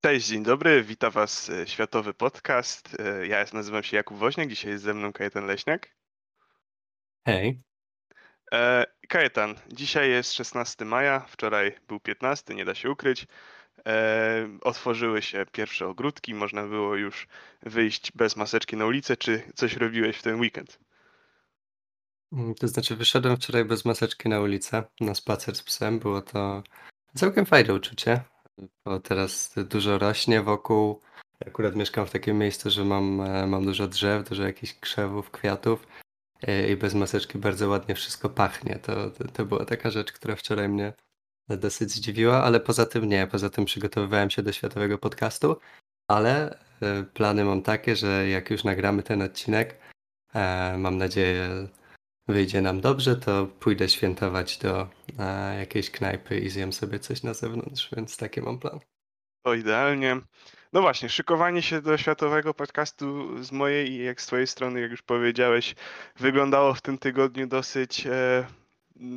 Cześć, dzień dobry, witam Was e, Światowy Podcast. E, Ja nazywam się Jakub Woźniak, dzisiaj jest ze mną Kajetan Leśniak. Hej, E, Kajetan, dzisiaj jest 16 maja, wczoraj był 15, nie da się ukryć. E, Otworzyły się pierwsze ogródki, można było już wyjść bez maseczki na ulicę. Czy coś robiłeś w ten weekend? Mm, to znaczy wyszedłem wczoraj bez maseczki na ulicę, na spacer z psem. Było to całkiem fajne uczucie, bo teraz dużo rośnie wokół. Akurat mieszkam w takim miejscu, że mam, e, mam dużo drzew, dużo jakichś krzewów, kwiatów e, i bez maseczki bardzo ładnie wszystko pachnie. To, to, to była taka rzecz, która wczoraj mnie dosyć zdziwiła, ale poza tym nie. Poza tym przygotowywałem się do światowego podcastu, ale e, plany mam takie, że jak już nagramy ten odcinek, mam nadzieję wyjdzie nam dobrze, to pójdę świętować do e, jakiejś knajpy i zjem sobie coś na zewnątrz, więc taki mam plan. To idealnie. No właśnie, szykowanie się do światowego podcastu z mojej i jak z twojej strony, jak już powiedziałeś, wyglądało w tym tygodniu dosyć. E,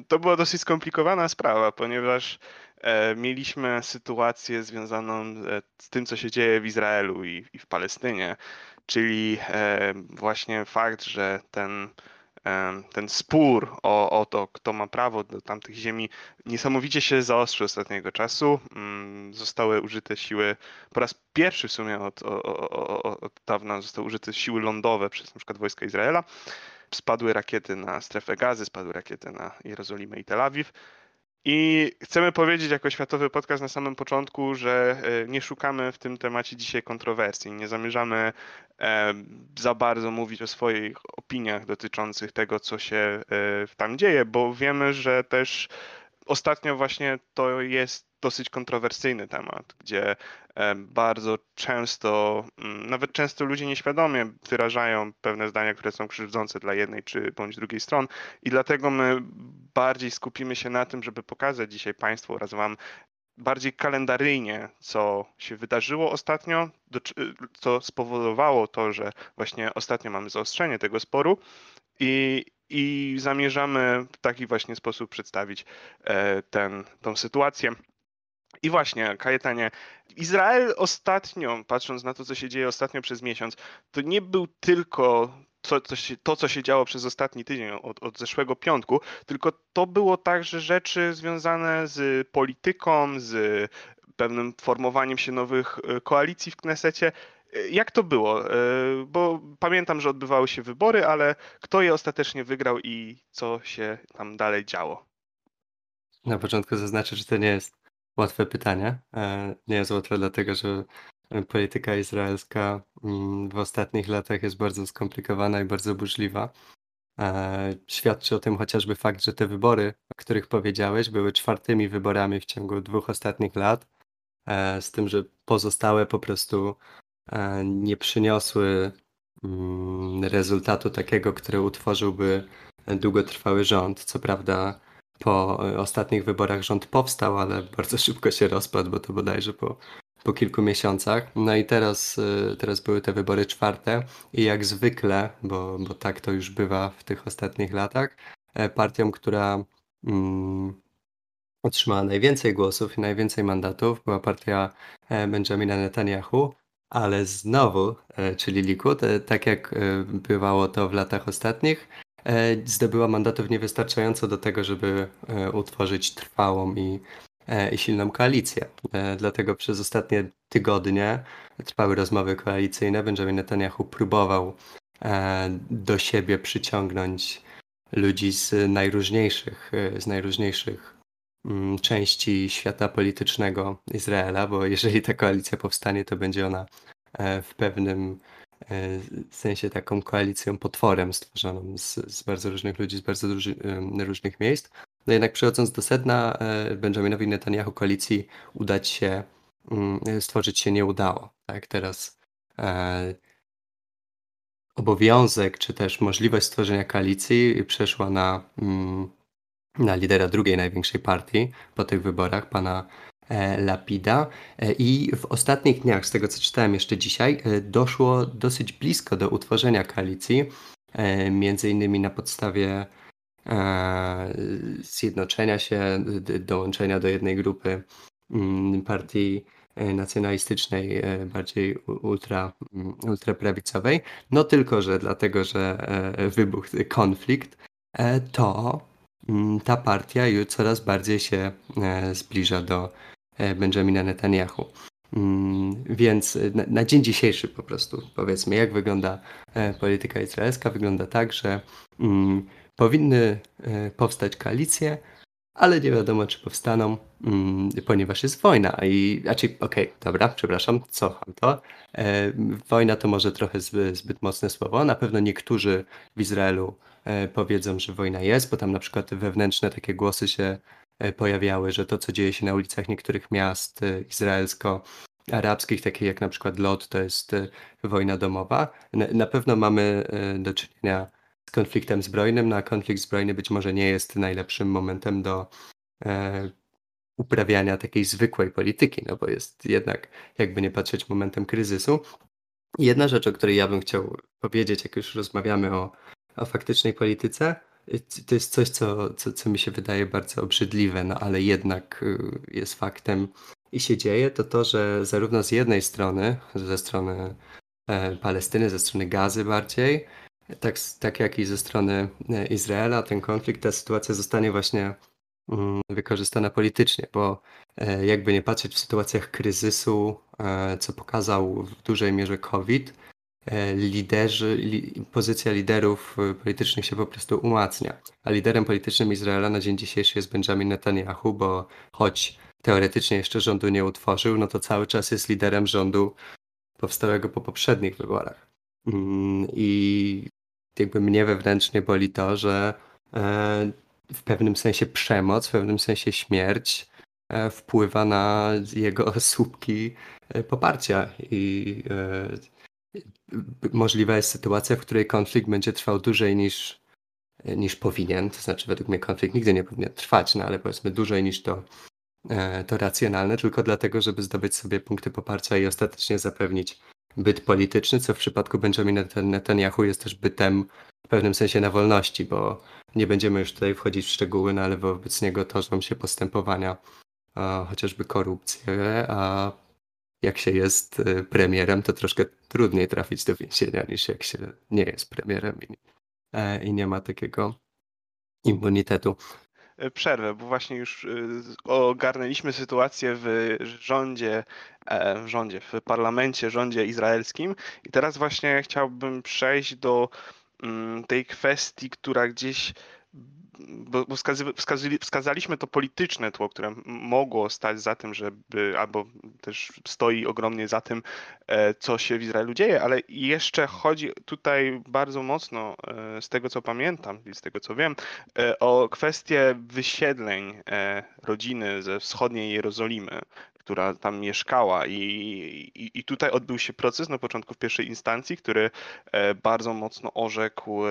to była dosyć skomplikowana sprawa, ponieważ e, mieliśmy sytuację związaną e, z tym, co się dzieje w Izraelu i, i w Palestynie, czyli e, właśnie fakt, że ten ten spór o, o to, kto ma prawo do tamtych ziemi, niesamowicie się zaostrzy ostatniego czasu. Mm, Zostały użyte siły, po raz pierwszy w sumie od, o- o- o- o- od dawna zostały użyte siły lądowe przez przykład wojska Izraela. Spadły rakiety na strefę gazy, spadły rakiety na Jerozolimę i Tel Awiw. I chcemy powiedzieć jako światowy podcast na samym początku, że e, nie szukamy w tym temacie dzisiaj kontrowersji. Nie zamierzamy e, za bardzo mówić o swoich opiniach dotyczących tego, co się e, tam dzieje, bo wiemy, że też ostatnio właśnie to jest dosyć kontrowersyjny temat, gdzie e, bardzo często, mm, nawet często ludzie nieświadomie wyrażają pewne zdania, które są krzywdzące dla jednej czy bądź drugiej strony. I dlatego my bardziej skupimy się na tym, żeby pokazać dzisiaj Państwu oraz Wam bardziej kalendaryjnie, co się wydarzyło ostatnio, co spowodowało to, że właśnie ostatnio mamy zaostrzenie tego sporu i, i zamierzamy w taki właśnie sposób przedstawić e, ten, tą sytuację. I właśnie, Kajetanie, Izrael ostatnio, patrząc na to, co się dzieje ostatnio przez miesiąc, to nie był tylko to, co się, to, co się działo przez ostatni tydzień, od, od zeszłego piątku, tylko to było także rzeczy związane z polityką, z pewnym formowaniem się nowych e, koalicji w Knesecie. Jak to było? E, Bo pamiętam, że odbywały się wybory, ale kto je ostatecznie wygrał i co się tam dalej działo? Na początku zaznaczę, że to nie jest łatwe pytanie. E, Nie jest łatwe dlatego, że polityka izraelska mm, w ostatnich latach jest bardzo skomplikowana i bardzo burzliwa. E, Świadczy o tym chociażby fakt, że te wybory, o których powiedziałeś, były czwartymi wyborami w ciągu dwóch ostatnich lat, z tym, że pozostałe po prostu nie przyniosły mm, rezultatu takiego, który utworzyłby długotrwały rząd. Co prawda, po e, ostatnich wyborach rząd powstał, ale bardzo szybko się rozpadł, bo to bodajże po, po kilku miesiącach. No i teraz, e, teraz były te wybory czwarte i jak zwykle, bo, bo tak to już bywa w tych ostatnich latach, e, partią, która mm, otrzymała najwięcej głosów i najwięcej mandatów, była partia e, Benjamina Netanyahu, ale znowu, e, czyli Likud, tak jak e, bywało to w latach ostatnich, e, zdobyła mandatów niewystarczająco do tego, żeby utworzyć trwałą i, i silną koalicję. Dlatego przez ostatnie tygodnie trwały rozmowy koalicyjne. Benjamin Netanyahu próbował do siebie przyciągnąć ludzi z najróżniejszych, z najróżniejszych części świata politycznego Izraela, bo jeżeli ta koalicja powstanie, to będzie ona e, w pewnym e, sensie taką koalicją potworem stworzoną z, z bardzo różnych ludzi, z bardzo różnych miejsc. No jednak przechodząc do sedna, e, Benjaminowi Netanyahu koalicji udać się, mm, stworzyć się nie udało. Tak, teraz e, obowiązek, czy też możliwość stworzenia koalicji przeszła na, mm, na lidera drugiej największej partii po tych wyborach, pana e, Lapida. E, I w ostatnich dniach, z tego co czytałem jeszcze dzisiaj, e, doszło dosyć blisko do utworzenia koalicji, między innymi na podstawie zjednoczenia się, dołączenia do jednej grupy mm, partii nacjonalistycznej, bardziej ultra, mm, ultraprawicowej. No tylko, że dlatego, że wybuchł konflikt, to ta partia już coraz bardziej się zbliża do Benjamina Netanyahu. Mm, więc na, dzień dzisiejszy po prostu powiedzmy, jak wygląda polityka izraelska, wygląda tak, że mm, powinny powstać koalicje, ale nie wiadomo, czy powstaną, mm, ponieważ jest wojna. I raczej, okej, okay, dobra, przepraszam, cofam to. E, wojna to może trochę zbyt, mocne słowo. Na pewno niektórzy w Izraelu e, powiedzą, że wojna jest, bo tam na przykład wewnętrzne takie głosy się e, pojawiały, że to, co dzieje się na ulicach niektórych miast e, izraelsko-arabskich, takich jak na przykład Lot, to jest e, wojna domowa. Na, pewno mamy e, do czynienia z konfliktem zbrojnym, no a konflikt zbrojny być może nie jest najlepszym momentem do e, uprawiania takiej zwykłej polityki, no bo jest jednak, jakby nie patrzeć, momentem kryzysu. Jedna rzecz, o której ja bym chciał powiedzieć, jak już rozmawiamy o, o faktycznej polityce, to jest coś, co, co, co mi się wydaje bardzo obrzydliwe, no ale jednak y, jest faktem i się dzieje, to to, że zarówno z jednej strony, ze strony e, Palestyny, ze strony Gazy bardziej, tak, tak jak i ze strony e, Izraela, ten konflikt, ta sytuacja zostanie właśnie mm, wykorzystana politycznie, bo e, jakby nie patrzeć w sytuacjach kryzysu, co pokazał w dużej mierze COVID, liderzy, li, pozycja liderów politycznych się po prostu umacnia. A liderem politycznym Izraela na dzień dzisiejszy jest Benjamin Netanyahu, bo choć teoretycznie jeszcze rządu nie utworzył, no to cały czas jest liderem rządu powstałego po poprzednich wyborach. Mm, I jakby mnie wewnętrznie boli to, że e, w pewnym sensie przemoc, w pewnym sensie śmierć e, wpływa na jego słupki e, poparcia i możliwa jest sytuacja, w której konflikt będzie trwał dłużej niż, niż powinien. To znaczy, według mnie konflikt nigdy nie powinien trwać, no ale powiedzmy dłużej niż to, to racjonalne, tylko dlatego, żeby zdobyć sobie punkty poparcia i ostatecznie zapewnić byt polityczny, co w przypadku Benjamina Netanyahu jest też bytem w pewnym sensie na wolności, bo nie będziemy już tutaj wchodzić w szczegóły, no ale wobec niego toczą się postępowania, a, chociażby korupcję, a jak się jest y, premierem, to troszkę trudniej trafić do więzienia niż jak się nie jest premierem i, e, i nie ma takiego immunitetu. E, przerwę, bo właśnie już y, ogarnęliśmy sytuację w rządzie, e, w rządzie, w parlamencie, rządzie izraelskim i teraz właśnie chciałbym przejść do mm, tej kwestii, która gdzieś bo, bo wskazaliśmy to polityczne tło, które mogło stać za tym, żeby, albo też stoi ogromnie za tym, e, co się w Izraelu dzieje, ale jeszcze chodzi tutaj bardzo mocno, e, z tego co pamiętam i z tego co wiem, e, o kwestię wysiedleń rodziny ze wschodniej Jerozolimy, która tam mieszkała i, i, i tutaj odbył się proces na początku w pierwszej instancji, który bardzo mocno orzekł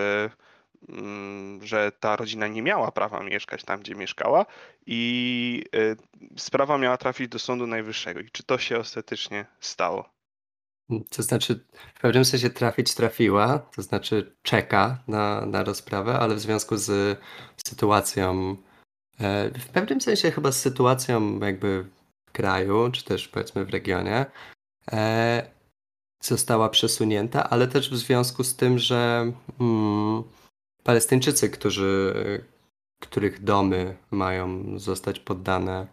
że ta rodzina nie miała prawa mieszkać tam, gdzie mieszkała i y, sprawa miała trafić do Sądu Najwyższego. I czy to się ostatecznie stało? To znaczy, w pewnym sensie trafić trafiła, to znaczy czeka na, na rozprawę, ale w związku z sytuacją, e, w pewnym sensie chyba z sytuacją jakby w kraju, czy też powiedzmy w regionie, e, została przesunięta, ale też w związku z tym, że mm, Palestyńczycy, którzy, których domy mają zostać poddane,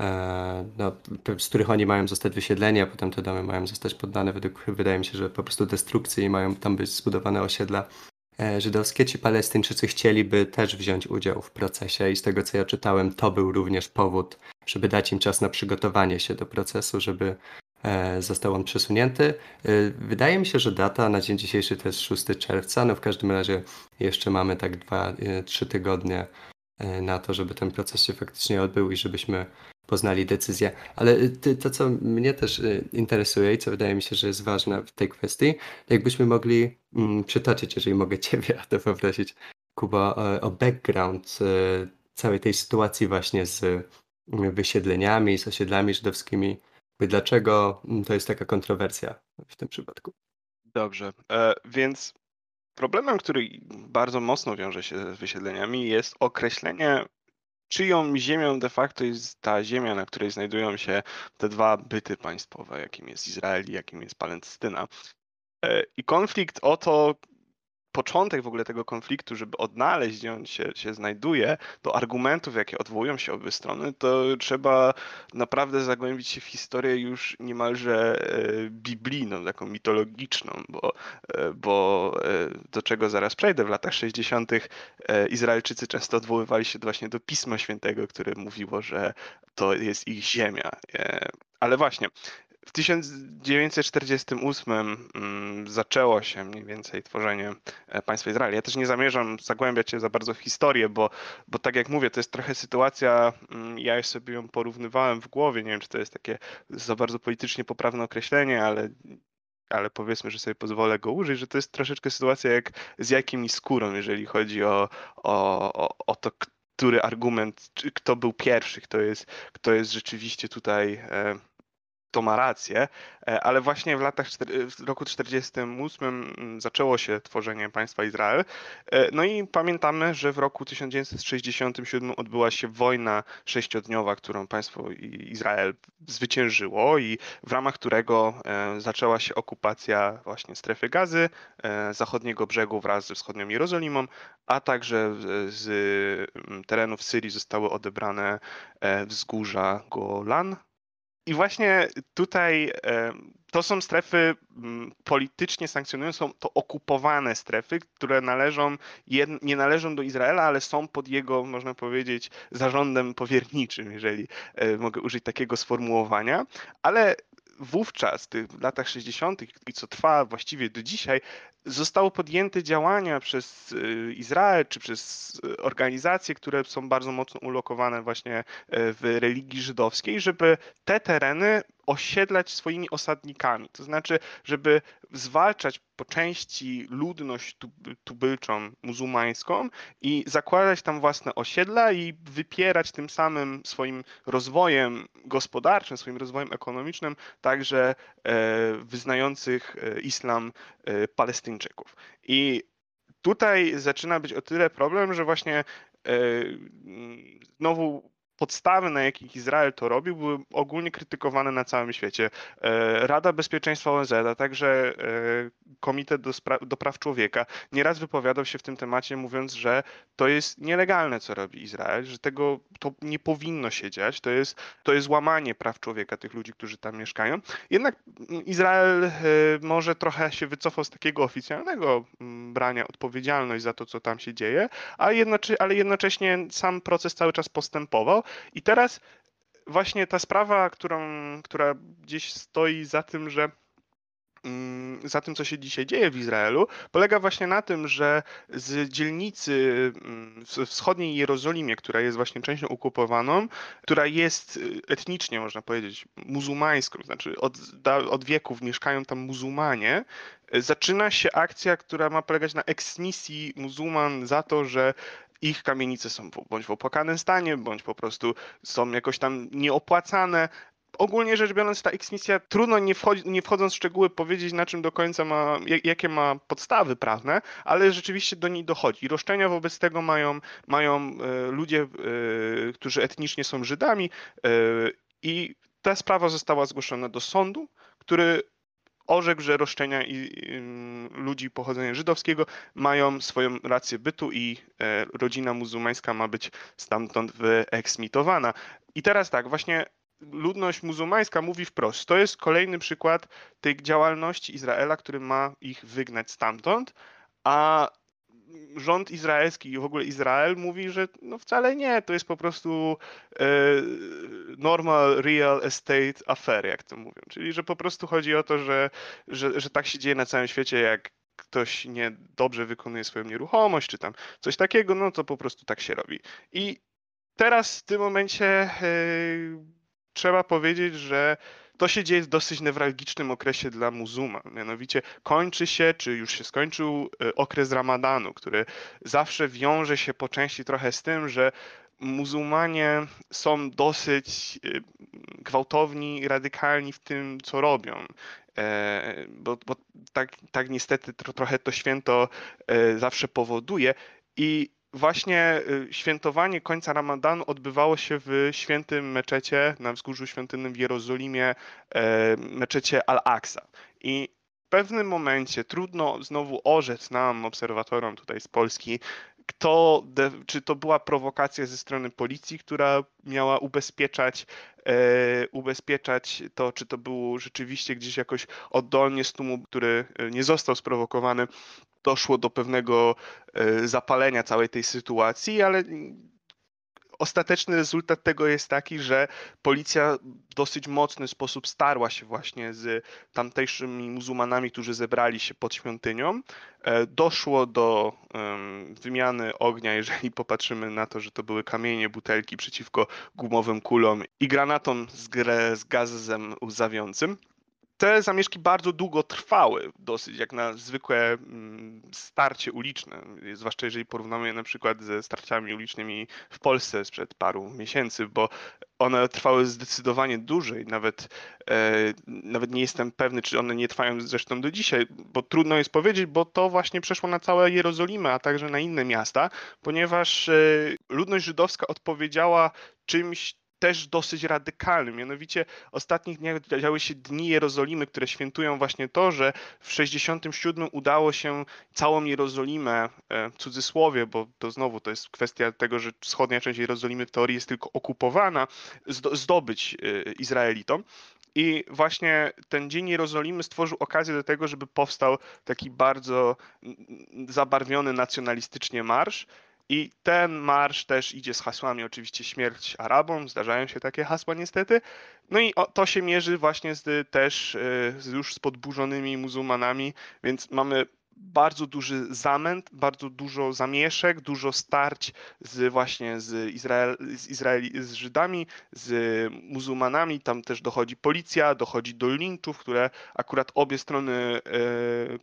e, no, z których oni mają zostać wysiedleni, a potem te domy mają zostać poddane według, wydaje mi się, że po prostu destrukcji i mają tam być zbudowane osiedla e, żydowskie. Ci Palestyńczycy chcieliby też wziąć udział w procesie i z tego co ja czytałem, to był również powód, żeby dać im czas na przygotowanie się do procesu, żeby został on przesunięty. E, wydaje mi się, że data na dzień dzisiejszy to jest 6 czerwca. No w każdym razie jeszcze mamy tak 2-3 e, tygodnie na to, żeby ten proces się faktycznie odbył i żebyśmy poznali decyzję. Ale to, co mnie też interesuje i co wydaje mi się, że jest ważne w tej kwestii, jakbyśmy mogli mm, przytoczyć, jeżeli mogę Ciebie to poprosić, Kuba, o background całej tej sytuacji właśnie z mm, wysiedleniami, z osiedlami żydowskimi Dlaczego mm, to jest taka kontrowersja w tym przypadku? Dobrze, e, więc problemem, który bardzo mocno wiąże się z wysiedleniami, jest określenie czyją ziemią de facto jest ta ziemia, na której znajdują się te dwa byty państwowe, jakim jest Izrael i jakim jest Palestyna. E, I konflikt o to, początek w ogóle tego konfliktu, żeby odnaleźć, gdzie on się, się znajduje, do argumentów, jakie odwołują się obie strony, to trzeba naprawdę zagłębić się w historię już niemalże e, biblijną, taką mitologiczną, bo, e, bo e, do czego zaraz przejdę, w latach 60. Izraelczycy często odwoływali się właśnie do Pisma Świętego, które mówiło, że to jest ich ziemia. Ale właśnie, w 1948 mm, zaczęło się mniej więcej tworzenie e, państwa Izrael. Ja też nie zamierzam zagłębiać się za bardzo w historię, bo, bo tak jak mówię, to jest trochę sytuacja, mm, ja sobie ją porównywałem w głowie, nie wiem, czy to jest takie za bardzo politycznie poprawne określenie, ale ale powiedzmy, że sobie pozwolę go użyć, że to jest troszeczkę sytuacja jak z jajkiem i skórą, jeżeli chodzi o, o, o, o to, który argument, kto był pierwszy, kto jest, kto jest rzeczywiście tutaj e, to ma rację, e, ale właśnie w latach w roku 48 mm, zaczęło się tworzenie państwa Izrael. E, no i pamiętamy, że w roku 1967 odbyła się wojna sześciodniowa, którą państwo Izrael zwyciężyło i w ramach którego e, zaczęła się okupacja właśnie strefy gazy, zachodniego brzegu wraz ze wschodnią Jerozolimą, a także z mm, terenów Syrii zostały odebrane wzgórza Golan, i właśnie tutaj to są strefy mm, politycznie sankcjonujące, są to okupowane strefy, które należą, nie należą do Izraela, ale są pod jego, można powiedzieć, zarządem powierniczym, jeżeli e, mogę użyć takiego sformułowania. Ale wówczas, w latach 60. i co trwa właściwie do dzisiaj, zostało podjęte działania przez y, Izrael czy przez y, organizacje, które są bardzo mocno ulokowane właśnie e, w religii żydowskiej, żeby te tereny osiedlać swoimi osadnikami. To znaczy, żeby zwalczać po części ludność tubylczą muzułmańską i zakładać tam własne osiedla i wypierać tym samym swoim rozwojem gospodarczym, swoim rozwojem ekonomicznym także e, wyznających e, islam Palestyńczyków. I tutaj zaczyna być o tyle problem, że właśnie znowu podstawy, na jakich Izrael to robił, były ogólnie krytykowane na całym świecie. E, Rada Bezpieczeństwa ONZ, a także e, Komitet do, do, Praw Człowieka nieraz wypowiadał się w tym temacie, mówiąc, że to jest nielegalne, co robi Izrael, że tego to nie powinno się dziać, to jest, to jest łamanie praw człowieka tych ludzi, którzy tam mieszkają. Jednak Izrael e, może trochę się wycofał z takiego oficjalnego brania odpowiedzialność za to, co tam się dzieje, jednocze ale jednocześnie sam proces cały czas postępował i teraz właśnie ta sprawa, którą, która gdzieś stoi za tym, że mm, za tym, co się dzisiaj dzieje w Izraelu, polega właśnie na tym, że z dzielnicy mm, wschodniej Jerozolimie, która jest właśnie częścią okupowaną, która jest y, etnicznie, można powiedzieć, muzułmańską, znaczy od, od wieków mieszkają tam muzułmanie, zaczyna się akcja, która ma polegać na eksmisji muzułman za to, że ich kamienice są bądź w opłakanym stanie, bądź po prostu są jakoś tam nieopłacane. Ogólnie rzecz biorąc, ta eksmisja trudno nie, wchodzi, nie wchodząc w szczegóły powiedzieć, na czym do końca ma, jakie ma podstawy prawne, ale rzeczywiście do niej dochodzi. roszczenia wobec tego mają, mają e, ludzie, e, którzy etnicznie są Żydami e, i ta sprawa została zgłoszona do sądu, który orzekł, że roszczenia i, i, ludzi pochodzenia żydowskiego mają swoją rację bytu i e, rodzina muzułmańska ma być stamtąd wyeksmitowana. I teraz tak, właśnie ludność muzułmańska mówi wprost, to jest kolejny przykład tej działalności Izraela, który ma ich wygnać stamtąd, a rząd izraelski i w ogóle Izrael mówi, że no wcale nie, to jest po prostu e, normal real estate affair, jak to mówią. Czyli, że po prostu chodzi o to, że, że, że tak się dzieje na całym świecie, jak ktoś nie dobrze wykonuje swoją nieruchomość, czy tam coś takiego, no to po prostu tak się robi. I teraz w tym momencie e, trzeba powiedzieć, że to się dzieje w dosyć newralgicznym okresie dla muzułman. Mianowicie kończy się, czy już się skończył e, okres ramadanu, który zawsze wiąże się po części trochę z tym, że muzułmanie są dosyć e, gwałtowni, radykalni w tym, co robią. E, bo, bo tak, tak niestety trochę to święto zawsze powoduje. I właśnie y, świętowanie końca Ramadanu odbywało się w świętym meczecie na wzgórzu świątynnym w Jerozolimie, e, meczecie Al-Aqsa. I w pewnym momencie trudno znowu orzec nam, obserwatorom tutaj z Polski, kto, czy to była prowokacja ze strony policji, która miała ubezpieczać, e, ubezpieczać to, czy to było rzeczywiście gdzieś jakoś oddolnie z tłumu, który e, nie został sprowokowany, doszło do pewnego e, zapalenia całej tej sytuacji, ale ostateczny rezultat tego jest taki, że policja w dosyć mocny sposób starła się właśnie z tamtejszymi muzułmanami, którzy zebrali się pod świątynią. E, doszło do wymiany ognia, jeżeli popatrzymy na to, że to były kamienie, butelki przeciwko gumowym kulom i granatom z, z gazem łzawiącym te zamieszki bardzo długo trwały, dosyć jak na zwykłe mm, starcie uliczne, zwłaszcza jeżeli porównamy je na przykład ze starciami ulicznymi w Polsce sprzed paru miesięcy, bo one trwały zdecydowanie dłużej, nawet, e, nawet nie jestem pewny, czy one nie trwają zresztą do dzisiaj, bo trudno jest powiedzieć, bo to właśnie przeszło na całe Jerozolimę, a także na inne miasta, ponieważ e, ludność żydowska odpowiedziała czymś też dosyć radykalny. Mianowicie w ostatnich dniach działy się Dni Jerozolimy, które świętują właśnie to, że w 67 udało się całą Jerozolimę, e, w cudzysłowie, bo to znowu to jest kwestia tego, że wschodnia część Jerozolimy w teorii jest tylko okupowana, zdobyć e, Izraelitom. I właśnie ten Dzień Jerozolimy stworzył okazję do tego, żeby powstał taki bardzo zabarwiony nacjonalistycznie marsz, i ten marsz też idzie z hasłami oczywiście śmierć Arabom, zdarzają się takie hasła niestety. No i to się mierzy właśnie z, też e, z już z podburzonymi muzułmanami, więc mamy bardzo duży zamęt, bardzo dużo zamieszek, dużo starć z właśnie z, Izrael, z, Izraeli, z Żydami, z muzułmanami. Tam też dochodzi policja, dochodzi do linczów, które akurat obie strony, e,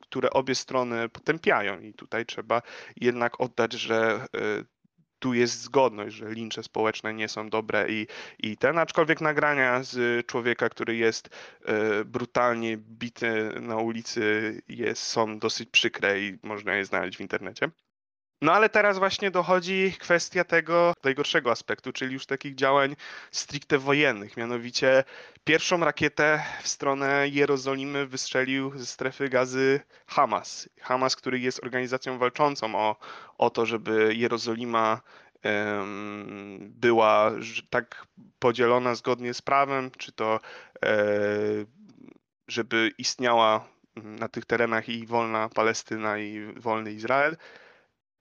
które obie strony potępiają. I tutaj trzeba jednak oddać, że e, tu jest zgodność, że lincze społeczne nie są dobre i, i ten, aczkolwiek nagrania z człowieka, który jest e, brutalnie bity na ulicy jest, są dosyć przykre i można je znaleźć w internecie. No ale teraz właśnie dochodzi kwestia tego najgorszego aspektu, czyli już takich działań stricte wojennych. Mianowicie pierwszą rakietę w stronę Jerozolimy wystrzelił ze strefy gazy Hamas. Hamas, który jest organizacją walczącą o, o to, żeby Jerozolima była tak podzielona zgodnie z prawem, czy to e, żeby istniała na tych terenach i wolna Palestyna i wolny Izrael,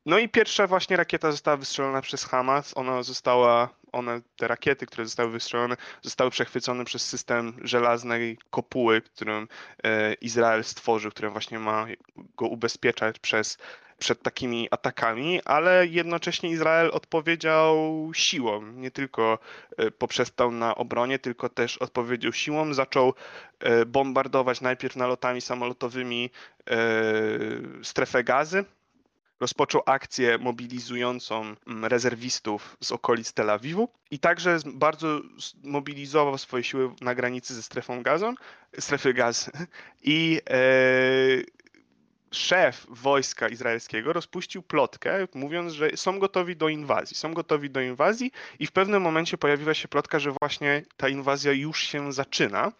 no i pierwsza właśnie rakieta została wystrzelona przez Hamas. Ona została, one, te rakiety, które zostały wystrzelone, zostały przechwycone przez system żelaznej kopuły, którym e, Izrael stworzył, który właśnie ma go ubezpieczać przez, przed takimi atakami, ale jednocześnie Izrael odpowiedział siłą. Nie tylko e, poprzestał na obronie, tylko też odpowiedział siłą. Zaczął e, bombardować najpierw nalotami samolotowymi strefę gazy rozpoczął akcję mobilizującą mm, rezerwistów z okolic Tel Awiwu i także bardzo mobilizował swoje siły na granicy ze strefą gazą, strefy gazy i e, szef wojska izraelskiego rozpuścił plotkę, mówiąc, że są gotowi do inwazji. Są gotowi do inwazji i w pewnym momencie pojawiła się plotka, że właśnie ta inwazja już się zaczyna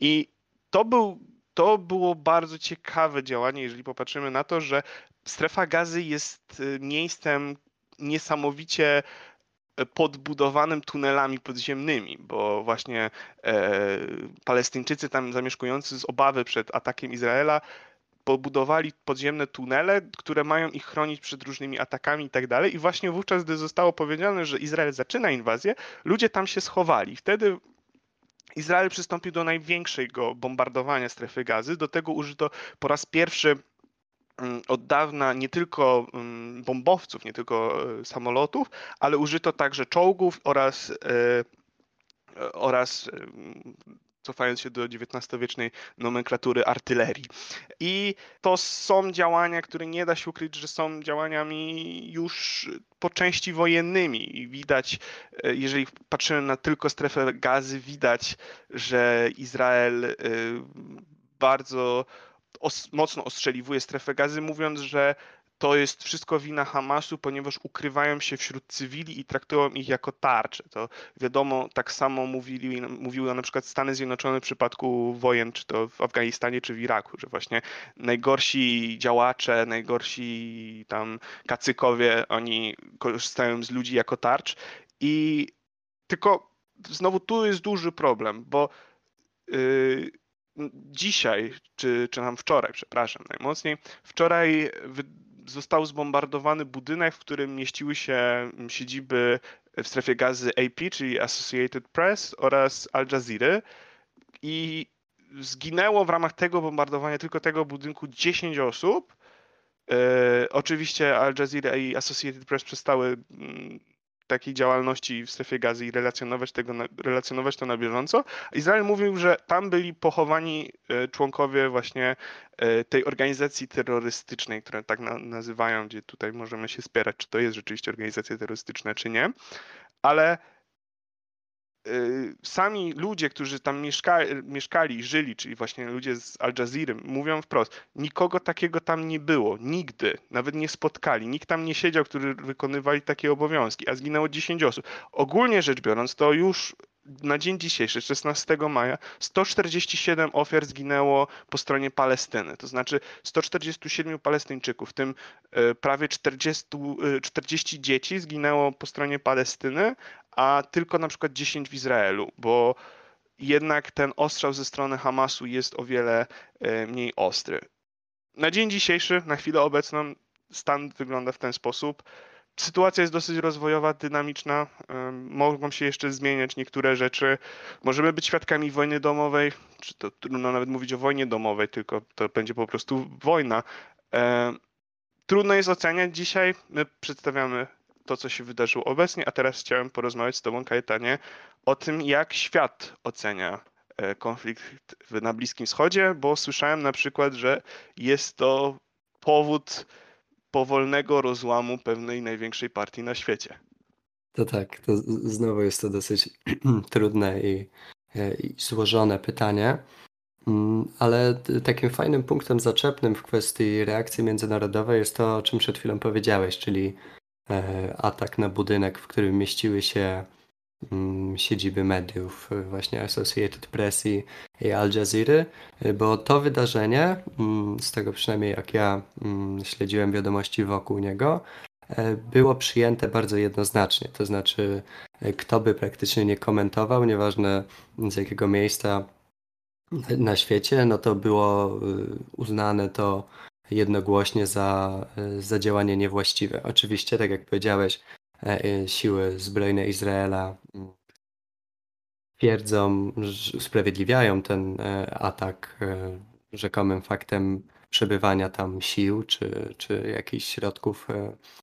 i to był to było bardzo ciekawe działanie, jeżeli popatrzymy na to, że strefa gazy jest y, miejscem niesamowicie e, podbudowanym tunelami podziemnymi, bo właśnie e, Palestyńczycy tam zamieszkujący z obawy przed atakiem Izraela pobudowali podziemne tunele, które mają ich chronić przed różnymi atakami i tak dalej. I właśnie wówczas, gdy zostało powiedziane, że Izrael zaczyna inwazję, ludzie tam się schowali. Wtedy Izrael przystąpił do największego bombardowania strefy gazy. Do tego użyto po raz pierwszy od dawna nie tylko mm, bombowców, nie tylko e, samolotów, ale użyto także czołgów oraz, e, oraz e, cofając się do XIX-wiecznej nomenklatury artylerii. I to są działania, które nie da się ukryć, że są działaniami już po części wojennymi. I widać, jeżeli patrzymy na tylko strefę gazy, widać, że Izrael bardzo os mocno ostrzeliwuje strefę gazy, mówiąc, że to jest wszystko wina Hamasu, ponieważ ukrywają się wśród cywili i traktują ich jako tarcze. To wiadomo, tak samo mówili, mówiły na przykład Stany Zjednoczone w przypadku wojen, czy to w Afganistanie, czy w Iraku, że właśnie najgorsi działacze, najgorsi tam kacykowie, oni korzystają z ludzi jako tarcz i tylko znowu tu jest duży problem, bo yy, dzisiaj, czy, czy nam wczoraj, przepraszam najmocniej, wczoraj został zbombardowany budynek, w którym mieściły się siedziby w strefie gazy AP, czyli Associated Press oraz Al Jazeera i zginęło w ramach tego bombardowania tylko tego budynku 10 osób. E, oczywiście Al Jazeera i Associated Press przestały takiej działalności w strefie gazy i relacjonować, tego, relacjonować to na bieżąco. Izrael mówił, że tam byli pochowani e, członkowie właśnie e, tej organizacji terrorystycznej, które tak nazywają, gdzie tutaj możemy się spierać, czy to jest rzeczywiście organizacja terrorystyczna, czy nie. Ale sami ludzie, którzy tam mieszkali, mieszkali, żyli, czyli właśnie ludzie z Al Jazeera, mówią wprost, nikogo takiego tam nie było, nigdy, nawet nie spotkali, nikt tam nie siedział, który wykonywali takie obowiązki, a zginęło 10 osób. Ogólnie rzecz biorąc, to już na dzień dzisiejszy, 16 maja, 147 ofiar zginęło po stronie Palestyny. To znaczy 147 Palestyńczyków, w tym e, prawie 40, 40 e, dzieci zginęło po stronie Palestyny, a tylko na przykład 10 w Izraelu, bo jednak ten ostrzał ze strony Hamasu jest o wiele e, mniej ostry. Na dzień dzisiejszy, na chwilę obecną, stan wygląda w ten sposób. Sytuacja jest dosyć rozwojowa, dynamiczna. Mogą się jeszcze zmieniać niektóre rzeczy. Możemy być świadkami wojny domowej, czy to trudno nawet mówić o wojnie domowej, tylko to będzie po prostu wojna. Trudno jest oceniać dzisiaj. My przedstawiamy to, co się wydarzyło obecnie, a teraz chciałem porozmawiać z Tobą, Kajetanie, o tym, jak świat ocenia e, konflikt na Bliskim Wschodzie, bo słyszałem na przykład, że jest to powód powolnego rozłamu pewnej największej partii na świecie. To tak, to znowu jest to dosyć trudne i, e, i złożone pytanie. Mm, ale takim fajnym punktem zaczepnym w kwestii reakcji międzynarodowej jest to, o czym przed chwilą powiedziałeś, czyli e, atak na budynek, w którym mieściły się siedziby mediów, y, właśnie Associated Press i, i Al Jazeera, y, bo to wydarzenie, mm, z tego przynajmniej jak ja mm, śledziłem wiadomości wokół niego, e, było przyjęte bardzo jednoznacznie. To znaczy, kto by praktycznie nie komentował, nieważne z jakiego miejsca na świecie, no to było y, uznane to jednogłośnie za, za działanie niewłaściwe. Oczywiście, tak jak powiedziałeś, siły zbrojne Izraela mm, twierdzą, usprawiedliwiają ten e, atak rzekomym faktem przebywania tam sił czy, czy jakichś środków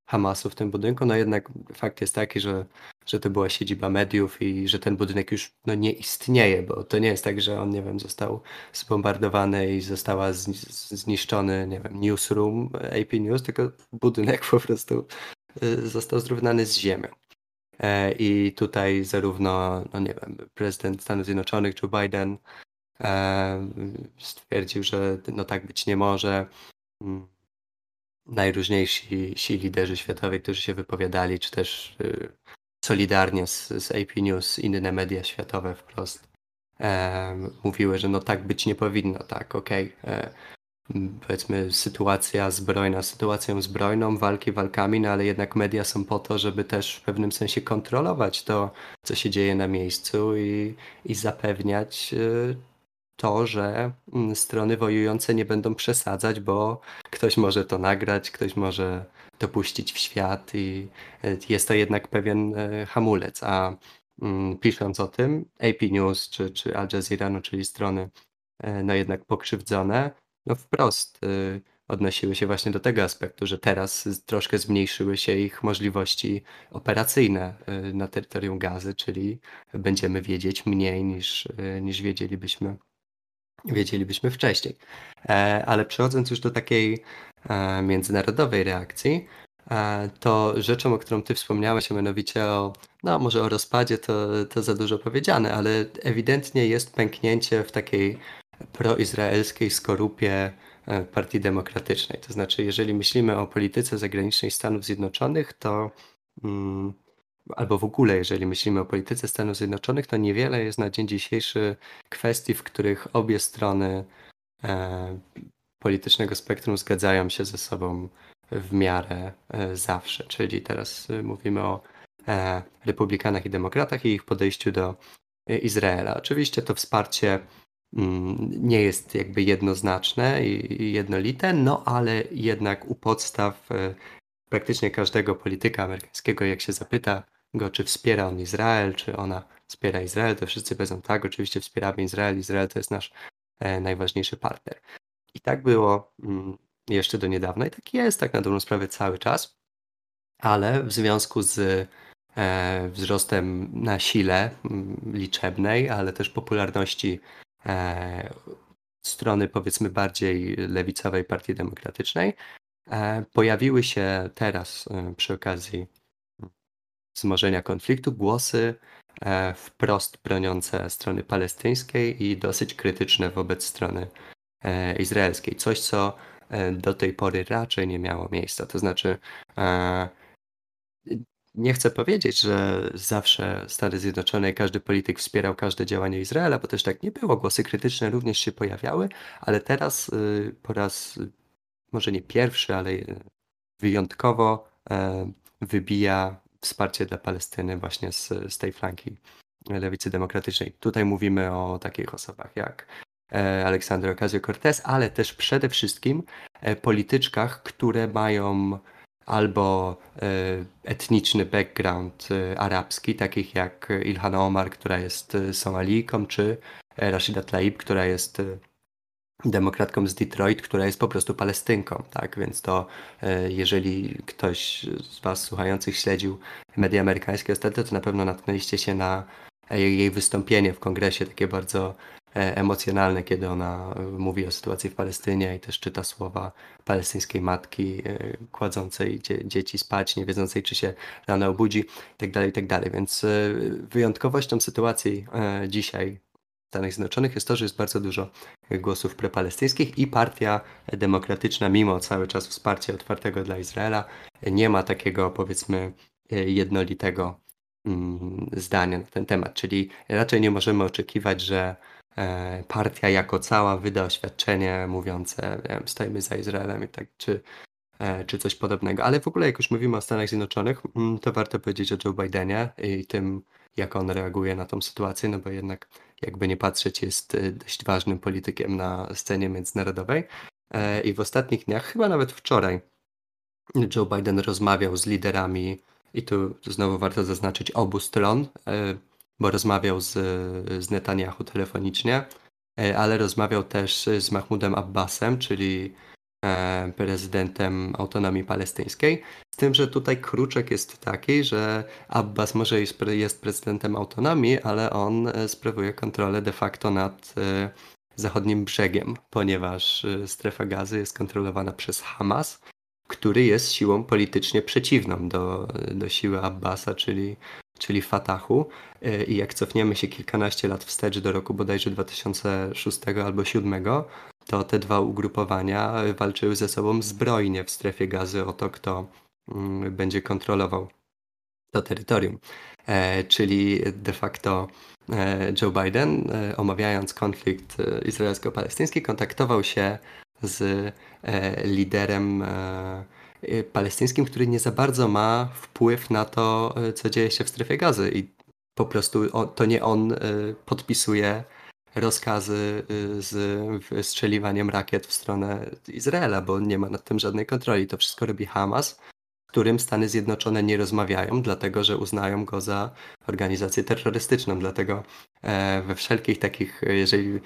Hamasu w tym budynku. No jednak fakt jest taki, że, że to była siedziba mediów i że ten budynek już no, nie istnieje, bo to nie jest tak, że on, nie wiem, został zbombardowany i została zniszczony, nie wiem, newsroom AP News, tylko budynek po prostu został zrównany z ziemią. E, I tutaj zarówno, no nie wiem, prezydent Stanów Zjednoczonych Joe Biden e, stwierdził, że no tak być nie może. Mm, najróżniejsi ci liderzy światowi, którzy się wypowiadali, czy też y, solidarnie z, z AP News, inne media światowe wprost e, mówiły, że no tak być nie powinno, tak, okej, okay powiedzmy sytuacja zbrojna sytuacją zbrojną, walki walkami, no ale jednak media są po to, żeby też w pewnym sensie kontrolować to, co się dzieje na miejscu i, i zapewniać y, to, że mm, strony wojujące nie będą przesadzać, bo ktoś może to nagrać, ktoś może to puścić w świat i y, jest to jednak pewien y, hamulec. A mm, pisząc o tym, AP News czy, czy Al Jazeera, no, czyli strony no jednak pokrzywdzone, no wprost y, odnosiły się właśnie do tego aspektu, że teraz troszkę zmniejszyły się ich możliwości operacyjne y, na terytorium gazy, czyli będziemy wiedzieć mniej niż, y, niż wiedzielibyśmy, wiedzielibyśmy wcześniej. E, ale przechodząc już do takiej e, międzynarodowej reakcji, e, to rzeczą, o którą ty wspomniałeś, a mianowicie o, no może o rozpadzie, to, to za dużo powiedziane, ale ewidentnie jest pęknięcie w takiej proizraelskiej skorupie e, Partii Demokratycznej. To znaczy, jeżeli myślimy o polityce zagranicznej Stanów Zjednoczonych, to mm, albo w ogóle, jeżeli myślimy o polityce Stanów Zjednoczonych, to niewiele jest na dzień dzisiejszy kwestii, w których obie strony e, politycznego spektrum zgadzają się ze sobą w miarę e, zawsze. Czyli teraz mówimy o republikanach i demokratach i ich podejściu do Izraela. Oczywiście to wsparcie nie jest jakby jednoznaczne i jednolite, no ale jednak u podstaw praktycznie każdego polityka amerykańskiego, jak się zapyta go, czy wspiera on Izrael, czy ona wspiera Izrael, to wszyscy powiedzą tak, oczywiście wspieramy Izrael, Izrael to jest nasz najważniejszy partner. I tak było mm, jeszcze do niedawna i tak jest tak na dobrą sprawę cały czas, ale w związku z e, wzrostem na sile mm, liczebnej, ale też popularności e, strony powiedzmy bardziej lewicowej Partii Demokratycznej, e, pojawiły się teraz e, przy okazji wzmożenia konfliktu głosy e, wprost broniące strony palestyńskiej i dosyć krytyczne wobec strony E, izraelskiej. Coś, co e, do tej pory raczej nie miało miejsca. To znaczy, e, nie chcę powiedzieć, że zawsze Stany Zjednoczone i każdy polityk wspierał każde działanie Izraela, bo też tak nie było. Głosy krytyczne również się pojawiały, ale teraz po raz może nie pierwszy, ale wyjątkowo wybija wsparcie dla Palestyny właśnie z, z tej flanki lewicy demokratycznej. Tutaj mówimy o takich osobach jak E, Aleksandra Ocasio-Cortez, ale też przede wszystkim e, polityczkach, które mają albo e, etniczny background arabski, takich jak Ilhan Omar, która jest Somalijką, czy Rashida Tlaib, która jest demokratką z Detroit, która jest po prostu Palestynką, tak? Więc to jeżeli ktoś z Was słuchających śledził media amerykańskie ostatnio, to na pewno natknęliście się na jej wystąpienie w kongresie, takie bardzo E, emocjonalne, kiedy ona e, mówi o sytuacji w Palestynie i też czyta słowa palestyńskiej matki e, kładzącej dzie dzieci spać, nie wiedzącej, czy się rano obudzi itd., tak itd. Tak Więc wyjątkowością sytuacji dzisiaj w Stanach Zjednoczonych jest to, że jest bardzo dużo głosów prepalestyńskich i partia demokratyczna, mimo cały czas wsparcia otwartego dla Izraela, nie ma takiego powiedzmy jednolitego mm, zdania na ten temat. Czyli raczej nie możemy oczekiwać, że E, partia jako cała wyda oświadczenie mówiące, wiem, stoimy za Izraelem i tak, czy, e, czy coś podobnego. Ale w ogóle, jak już mówimy o Stanach Zjednoczonych, mm, to warto powiedzieć o Joe Bidenie i tym, jak on reaguje na tą sytuację, no bo jednak, jakby nie patrzeć, jest e, dość ważnym politykiem na scenie międzynarodowej. I w ostatnich dniach, chyba nawet wczoraj, Joe Biden rozmawiał z liderami, i tu znowu warto zaznaczyć obu stron, bo rozmawiał z, z Netanyahu telefonicznie, e, ale rozmawiał też z Mahmudem Abbasem, czyli e, prezydentem autonomii palestyńskiej. Z tym, że tutaj kruczek jest taki, że Abbas może jest, prezydentem autonomii, ale on e, sprawuje kontrolę de facto nad zachodnim brzegiem, ponieważ strefa gazy jest kontrolowana przez Hamas, który jest siłą politycznie przeciwną do, do siły Abbasa, czyli czyli Fatahu. E, I jak cofniemy się kilkanaście lat wstecz do roku bodajże 2006 albo 2007, to te dwa ugrupowania walczyły ze sobą zbrojnie w strefie gazy o to, kto mm, będzie kontrolował to terytorium. E, czyli de facto e, Joe Biden, omawiając konflikt izraelsko-palestyński, kontaktował się z liderem Y, palestyńskim, który nie za bardzo ma wpływ na to, co dzieje się w strefie gazy i po prostu to nie on podpisuje rozkazy z strzeliwaniem rakiet w stronę Izraela, bo nie ma nad tym żadnej kontroli. To wszystko robi Hamas, którym Stany Zjednoczone nie rozmawiają, dlatego że uznają go za organizację terrorystyczną. Dlatego e, we wszelkich takich, jeżeli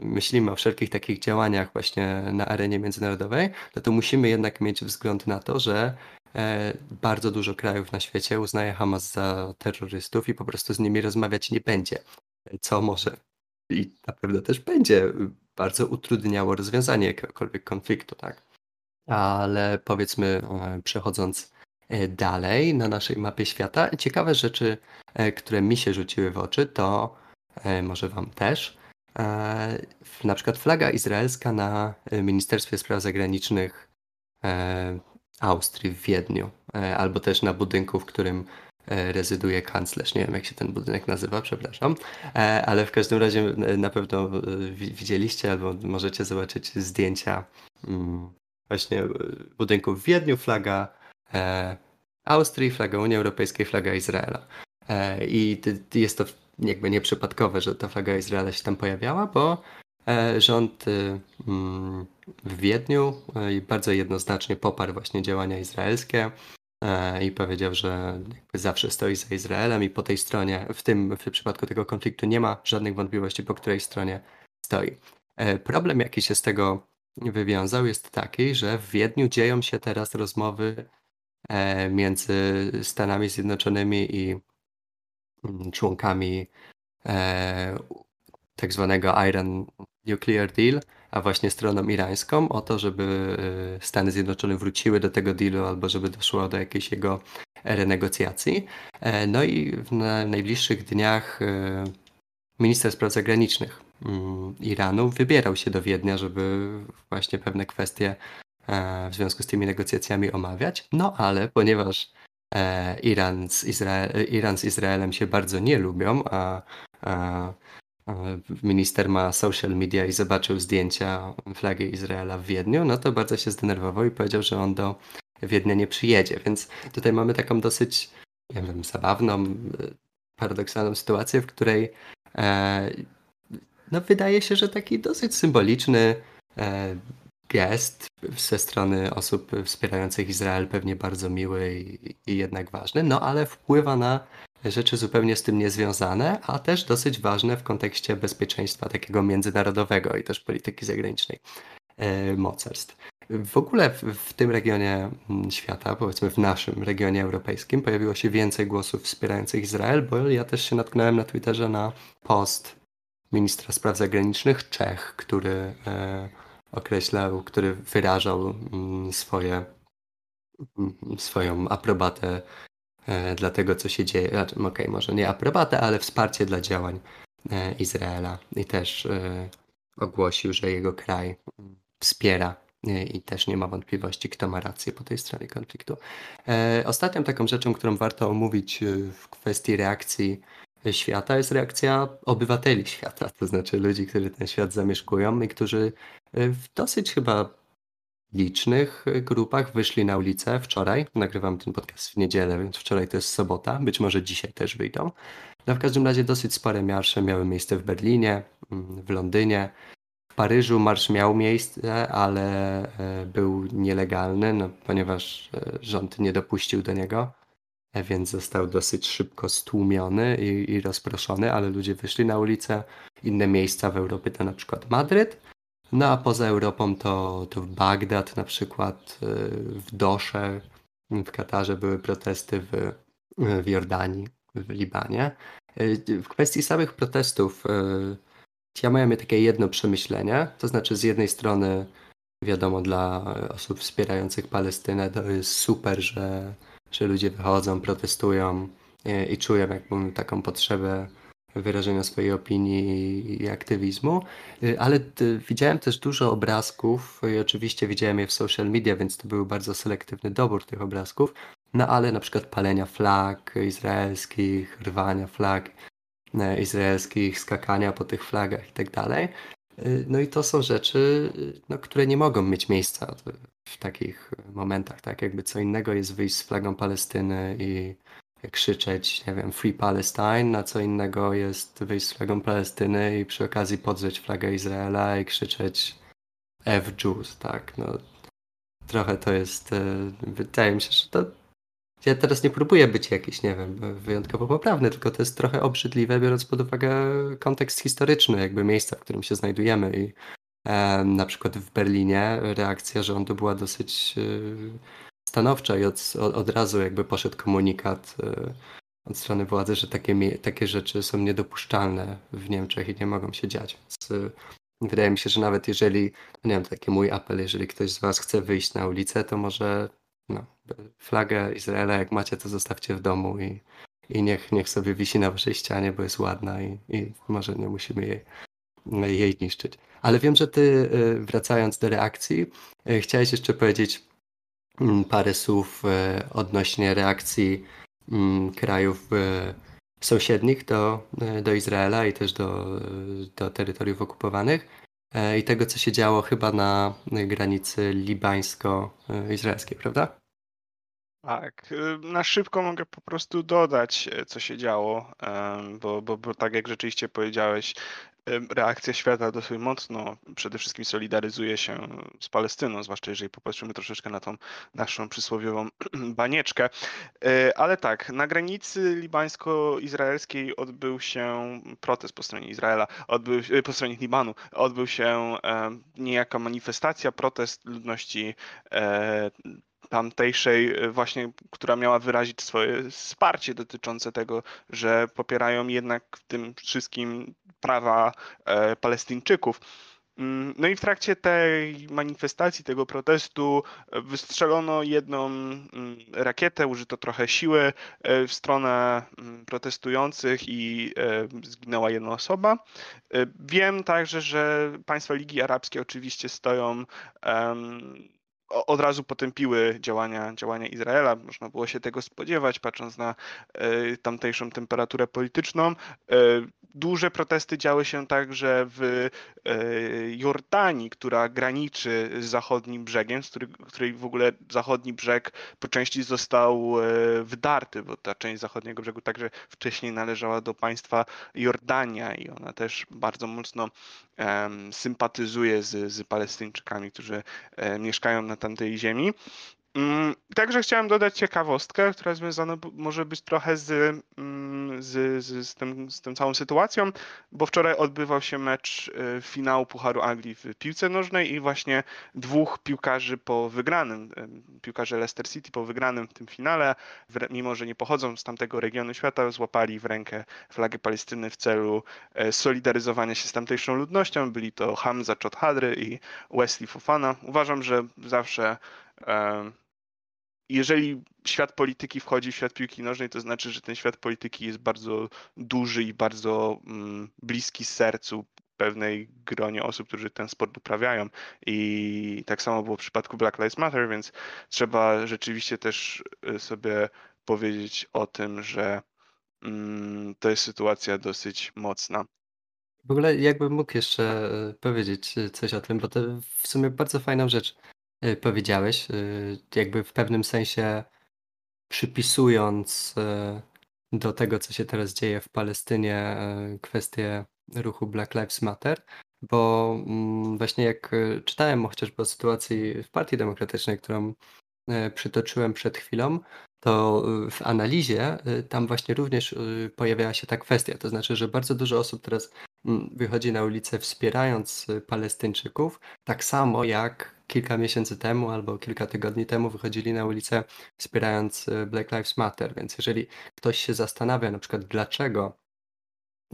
myślimy o wszelkich takich działaniach właśnie na arenie międzynarodowej, no to musimy jednak mieć wzgląd na to, że e, bardzo dużo krajów na świecie uznaje Hamas za terrorystów i po prostu z nimi rozmawiać nie będzie. Co może i na pewno też będzie bardzo utrudniało rozwiązanie jakiegokolwiek konfliktu, tak? Ale powiedzmy, e, przechodząc e, dalej na naszej mapie świata, ciekawe rzeczy, e, które mi się rzuciły w oczy, to może Wam też, na przykład flaga izraelska na Ministerstwie Spraw Zagranicznych Austrii w Wiedniu, albo też na budynku, w którym rezyduje kanclerz. Nie wiem, jak się ten budynek nazywa, przepraszam, ale w każdym razie na pewno widzieliście albo możecie zobaczyć zdjęcia mm, właśnie budynków w Wiedniu, flaga Austrii, flaga Unii Europejskiej, flaga Izraela. I jest to jakby nieprzypadkowe, że ta flaga Izraela się tam pojawiała, bo e, rząd y, mm, w Wiedniu e, bardzo jednoznacznie poparł właśnie działania izraelskie e, i powiedział, że zawsze stoi za Izraelem i po tej stronie, w tym w przypadku tego konfliktu nie ma żadnych wątpliwości, po której stronie stoi. Problem, jaki się z tego wywiązał, jest taki, że w Wiedniu dzieją się teraz rozmowy między Stanami Zjednoczonymi i Mm, członkami e, tak zwanego Iran Nuclear Deal, a właśnie stroną irańską o to, żeby e, Stany Zjednoczone wróciły do tego dealu albo żeby doszło do jakiejś jego renegocjacji. E, no i w najbliższych dniach e, minister spraw zagranicznych Iranu wybierał się do Wiednia, żeby właśnie pewne kwestie w związku z tymi negocjacjami omawiać. No ale ponieważ E, Iran z, Izrael, Iran z Izraelem się bardzo nie lubią, a, a, minister ma social media i zobaczył zdjęcia flagi Izraela w Wiedniu, no to bardzo się zdenerwował i powiedział, że on do Wiednia nie przyjedzie. Więc tutaj mamy taką dosyć, nie wiem, zabawną, paradoksalną sytuację, w której e, no wydaje się, że taki dosyć symboliczny e, gest ze strony osób wspierających Izrael pewnie bardzo miły i, i, jednak ważny, no ale wpływa na rzeczy zupełnie z tym niezwiązane, a też dosyć ważne w kontekście bezpieczeństwa takiego międzynarodowego i też polityki zagranicznej e, mocarstw. W ogóle w, w, tym regionie mm, świata, powiedzmy w naszym regionie europejskim, pojawiło się więcej głosów wspierających Izrael, bo ja też się natknąłem na Twitterze na post ministra spraw zagranicznych Czech, który e, określał, który wyrażał mm, swoje, mm, swoją aprobatę e, dla tego, co się dzieje. Znaczy, okej, okay, może nie aprobatę, ale wsparcie dla działań e, Izraela. I też ogłosił, że jego kraj wspiera i też nie ma wątpliwości, kto ma rację po tej stronie konfliktu. Ostatnią taką rzeczą, którą warto omówić w kwestii reakcji świata jest reakcja obywateli świata, to znaczy ludzi, którzy ten świat zamieszkują i którzy e, w dosyć chyba licznych grupach wyszli na ulicę wczoraj. Nagrywam ten podcast w niedzielę, więc wczoraj to jest sobota, być może dzisiaj też wyjdą. No w każdym razie dosyć spore marsze miały miejsce w Berlinie, mm, w Londynie. W Paryżu marsz miał miejsce, ale e, był nielegalny, no, ponieważ e, rząd nie dopuścił do niego więc został dosyć szybko stłumiony i, i rozproszony, ale ludzie wyszli na ulicę. Inne miejsca w Europie to na przykład Madryt, no a poza Europą to, to w Bagdad na przykład, y, w Dosze, w Katarze były protesty w, w Jordanii, w Libanie. W kwestii samych protestów ja miałem takie jedno przemyślenie, to znaczy z jednej strony wiadomo dla osób wspierających Palestynę to jest super, że że ludzie wychodzą, protestują i, i czują jakby taką potrzebę wyrażenia swojej opinii i aktywizmu, y, ale widziałem też dużo obrazków i oczywiście widziałem je w social media, więc to był bardzo selektywny dobór tych obrazków, no ale na przykład palenia flag izraelskich, rwania flag e, izraelskich, skakania po tych flagach i tak dalej. No i to są rzeczy, no, które nie mogą mieć miejsca w takich momentach, tak? Jakby co innego jest wyjść z flagą Palestyny i krzyczeć, nie wiem, Free Palestine, a co innego jest wyjść z flagą Palestyny i przy okazji podrzeć flagę Izraela i krzyczeć F Jews, tak? No, trochę to jest, y, wydaje mi się, że to ja teraz nie próbuję być jakiś, nie wiem, wyjątkowo poprawny, tylko to jest trochę obrzydliwe, biorąc pod uwagę kontekst historyczny, jakby miejsca, w którym się znajdujemy. I e, na przykład w Berlinie reakcja rządu była dosyć e, stanowcza i od, od, razu jakby poszedł komunikat e, od strony władzy, że takie, takie rzeczy są niedopuszczalne w Niemczech i nie mogą się dziać. Więc, e, wydaje mi się, że nawet jeżeli, nie wiem, taki mój apel, jeżeli ktoś z Was chce wyjść na ulicę, to może no, flagę Izraela, jak macie, to zostawcie w domu i, i niech, niech sobie wisi na waszej ścianie, bo jest ładna i, i może nie musimy jej jej niszczyć. Ale wiem, że ty wracając do reakcji, chciałeś jeszcze powiedzieć mm, parę słów odnośnie reakcji mm, krajów sąsiednich do, do Izraela i też do, do terytoriów okupowanych i tego, co się działo chyba na granicy libańsko-izraelskiej, prawda? Tak, y, na szybko mogę po prostu dodać, e, co się działo, bo, bo, bo tak jak rzeczywiście powiedziałeś, reakcja świata dosyć mocno przede wszystkim solidaryzuje się z Palestyną, zwłaszcza jeżeli popatrzymy troszeczkę na tą naszą przysłowiową banieczkę. E, ale tak, na granicy libańsko-izraelskiej odbył się protest po stronie Izraela, odbył, e, po stronie Libanu, odbył się niejaka manifestacja, protest ludności tamtejszej e, właśnie, która miała wyrazić swoje wsparcie dotyczące tego, że popierają jednak w tym wszystkim prawa e, Palestyńczyków. Mm, no i w trakcie tej manifestacji, tego protestu e, wystrzelono jedną mm, rakietę, użyto trochę siły w stronę mm, protestujących i zginęła jedna osoba. Wiem także, że państwa Ligi Arabskie oczywiście stoją od razu potępiły działania, działania Izraela. Można było się tego spodziewać, patrząc na e, tamtejszą temperaturę polityczną. E, duże protesty działy się także w e, Jordanii, która graniczy z zachodnim brzegiem, z której w ogóle zachodni brzeg po części został wydarty, bo ta część zachodniego brzegu także wcześniej należała do państwa Jordania i ona też bardzo mocno sympatyzuje z, z Palestyńczykami, którzy mieszkają na tamtej ziemi. Mm, także chciałem dodać ciekawostkę, która związana może być trochę z, mm, z, z, z, tym, z tą całą sytuacją, bo wczoraj odbywał się mecz y, finału Pucharu Anglii w piłce nożnej i właśnie dwóch piłkarzy po wygranym, piłkarze Leicester City po wygranym w tym finale, mimo że nie pochodzą z tamtego regionu świata, złapali w rękę flagę Palestyny w celu e, solidaryzowania się z tamtejszą ludnością. Byli to Hamza Chodhadry i Wesley Fofana. Uważam, że zawsze jeżeli świat polityki wchodzi w świat piłki nożnej, to znaczy, że ten świat polityki jest bardzo duży i bardzo mm, bliski sercu pewnej gronie osób, którzy ten sport uprawiają. I tak samo było w przypadku Black Lives Matter, więc trzeba rzeczywiście też y, sobie powiedzieć o tym, że mm, to jest sytuacja dosyć mocna. W ogóle jakbym mógł jeszcze y, powiedzieć y, coś o tym, bo to w sumie bardzo fajną rzecz Y, powiedziałeś, y, jakby w pewnym sensie przypisując y, do tego, co się teraz dzieje w Palestynie, kwestię ruchu Black Lives Matter, bo mm, właśnie jak czytałem chociażby o sytuacji w Partii Demokratycznej, którą przytoczyłem przed chwilą, to w analizie tam właśnie również pojawiała się ta kwestia. To znaczy, że bardzo dużo osób teraz mm, wychodzi na ulicę wspierając Palestyńczyków, tak samo jak kilka miesięcy temu albo kilka tygodni temu wychodzili na ulicę wspierając e, Black Lives Matter. Więc jeżeli ktoś się zastanawia na przykład dlaczego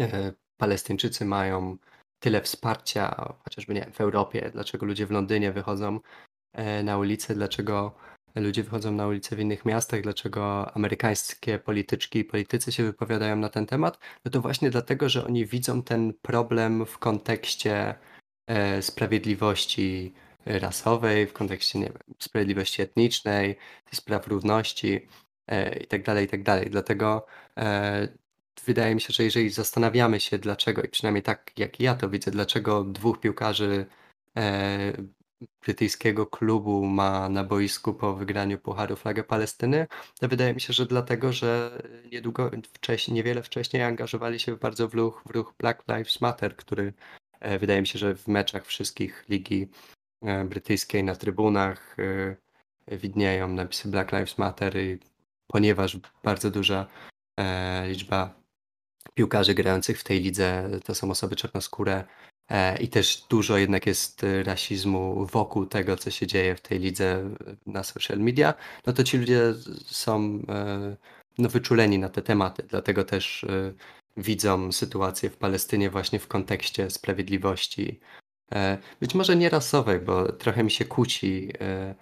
e, Palestyńczycy mają tyle wsparcia, chociażby nie wiem, w Europie, dlaczego ludzie w Londynie wychodzą e, na ulicę, dlaczego ludzie wychodzą na ulicę w innych miastach, dlaczego amerykańskie polityczki i politycy się wypowiadają na ten temat, no to właśnie dlatego, że oni widzą ten problem w kontekście sprawiedliwości rasowej, w kontekście nie wiem, sprawiedliwości etnicznej, spraw równości e, itd., tak itd. Tak Dlatego e, wydaje mi się, że jeżeli zastanawiamy się dlaczego, i przynajmniej tak jak ja to widzę, dlaczego dwóch piłkarzy e, brytyjskiego klubu ma na boisku po wygraniu Pucharu flagę Palestyny, to wydaje mi się, że dlatego, że niedługo wcześniej, niewiele wcześniej angażowali się bardzo w ruch, w ruch Black Lives Matter, który wydaje mi się, że w meczach wszystkich ligi brytyjskiej na trybunach e, widnieją napisy Black Lives Matter, ponieważ bardzo duża e, liczba piłkarzy grających w tej lidze to są osoby czarnoskóre i też dużo jednak jest rasizmu wokół tego, co się dzieje w tej lidze na social media, no to ci ludzie są no, wyczuleni na te tematy, dlatego też widzą sytuację w Palestynie właśnie w kontekście sprawiedliwości E, być może nie rasowej, bo trochę mi się kłóci e,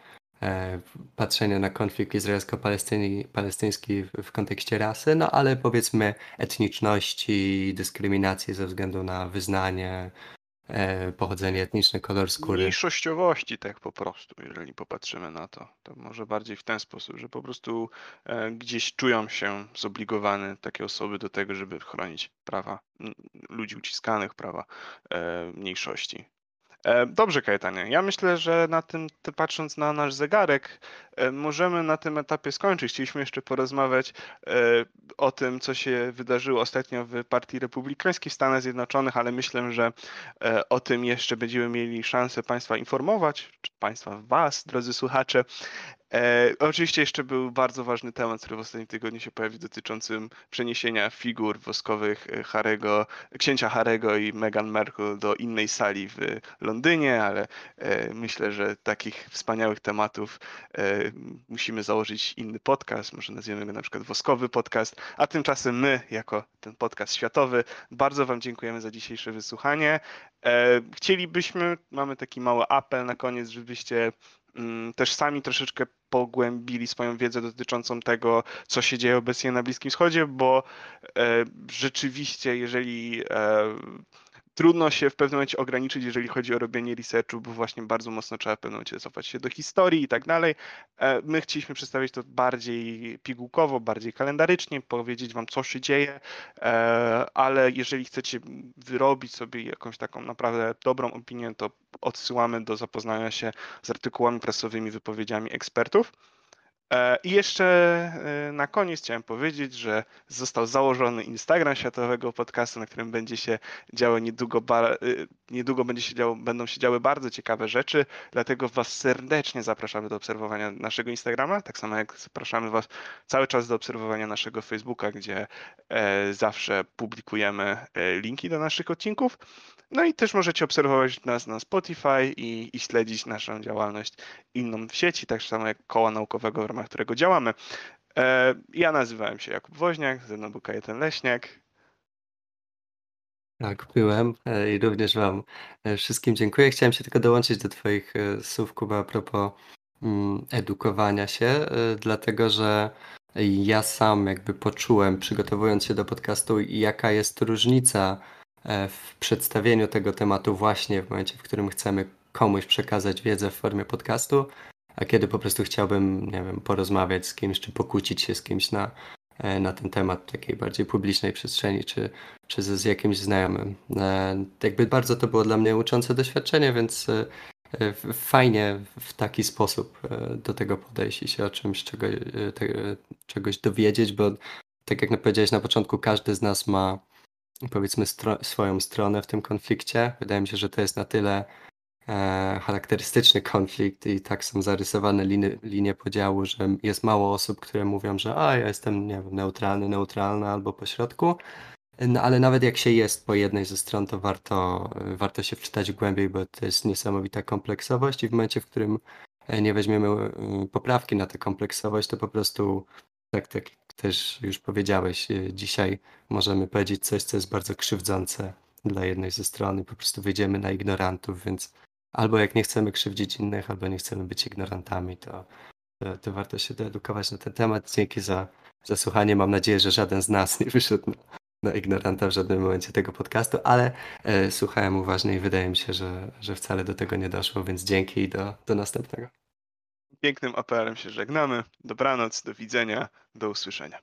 e, patrzenie na konflikt izraelsko-palestyński w kontekście rasy, no ale powiedzmy etniczności, dyskryminacji ze względu na wyznanie, e, pochodzenie etniczne, kolor skóry. Mniejszościowości, tak po prostu, jeżeli popatrzymy na to. To może bardziej w ten sposób, że po prostu e, gdzieś czują się zobligowane takie osoby do tego, żeby chronić prawa ludzi uciskanych, prawa e, mniejszości. E, Dobrze, Kajetanie. Ja myślę, że na tym, ty patrząc na nasz zegarek, e, możemy na tym etapie skończyć. Chcieliśmy jeszcze porozmawiać e, o tym, co się wydarzyło ostatnio w Partii Republikańskiej w Stanach Zjednoczonych, ale myślę, że o tym jeszcze będziemy mieli szansę Państwa informować, czy Państwa, Was, drodzy słuchacze. E, oczywiście jeszcze był bardzo ważny temat, który w ostatnim tygodniu się pojawił, dotyczącym przeniesienia figur woskowych e, Harego, księcia Harego i Meghan Markle do innej sali w Londynie, ale e, myślę, że takich wspaniałych tematów e, musimy założyć inny podcast, może nazwiemy go na przykład Woskowy Podcast, a tymczasem my, jako ten podcast światowy, bardzo Wam dziękujemy za dzisiejsze wysłuchanie. E, Chcielibyśmy, mamy taki mały apel na koniec, żebyście mm, też sami troszeczkę pogłębili swoją wiedzę dotyczącą tego, co się dzieje obecnie na Bliskim Wschodzie, bo e, rzeczywiście, jeżeli e, trudno się w pewnym momencie ograniczyć, jeżeli chodzi o robienie researchu, bo właśnie bardzo mocno trzeba w pewnym momencie cofać się do historii i tak dalej. E, My chcieliśmy przedstawić to bardziej pigułkowo, bardziej kalendarycznie, powiedzieć wam, co się dzieje, e, ale jeżeli chcecie wyrobić sobie jakąś taką naprawdę dobrą opinię, to odsyłamy do zapoznania się z artykułami prasowymi, wypowiedziami ekspertów. E, I jeszcze e, na koniec chciałem powiedzieć, że został założony Instagram Światowego Podcastu, na którym będzie się działo niedługo, y, niedługo będzie się działo, będą się działy bardzo ciekawe rzeczy, dlatego Was serdecznie zapraszamy do obserwowania naszego Instagrama, tak samo jak zapraszamy Was cały czas do obserwowania naszego Facebooka, gdzie e, zawsze publikujemy e, linki do naszych odcinków. No i też możecie obserwować nas na Spotify i, i śledzić naszą działalność inną w sieci, tak samo jak koła naukowego, w ramach którego działamy. E, Ja nazywałem się Jakub Woźniak, ze mną był Kajetan Leśniak. Tak, byłem e, i również Wam e, wszystkim dziękuję. Chciałem się tylko dołączyć do Twoich słów, Kuba, a propos mm, edukowania się, dlatego że ja sam jakby poczułem, przygotowując się do podcastu, jaka jest różnica w przedstawieniu tego tematu właśnie w momencie, w którym chcemy komuś przekazać wiedzę w formie podcastu, a kiedy po prostu chciałbym, nie wiem, porozmawiać z kimś, czy pokłócić się z kimś na, e, na ten temat takiej bardziej publicznej przestrzeni, czy, czy z, z jakimś znajomym. E, Jakby bardzo to było dla mnie uczące doświadczenie, więc e, fajnie w taki sposób do tego podejść i się o czymś czego, te, czegoś dowiedzieć, bo tak jak powiedziałeś na początku, każdy z nas ma powiedzmy stro, swoją stronę w tym konflikcie. Wydaje mi się, że to jest na tyle charakterystyczny konflikt i tak są zarysowane linie, linie podziału, że jest mało osób, które mówią, że a ja jestem nie wiem, neutralny, neutralna albo pośrodku. No, ale nawet jak się jest po jednej ze stron, to warto, warto się wczytać głębiej, bo to jest niesamowita kompleksowość i w momencie, w którym e, nie weźmiemy e, poprawki na tę kompleksowość, to po prostu, tak, tak też już powiedziałeś, e, dzisiaj możemy powiedzieć coś, co jest bardzo krzywdzące dla jednej ze stron i po prostu wyjdziemy na ignorantów, więc albo jak nie chcemy krzywdzić innych, albo nie chcemy być ignorantami, to, to, to warto się doedukować na ten temat. Dzięki za, za słuchanie. Mam nadzieję, że żaden z nas nie wyszedł na, na ignoranta w żadnym momencie tego podcastu, ale e, słuchałem uważnie i wydaje mi się, że, że wcale do tego nie doszło, więc dzięki i do, do następnego. Pięknym apelem się żegnamy. Dobranoc, do widzenia, do usłyszenia.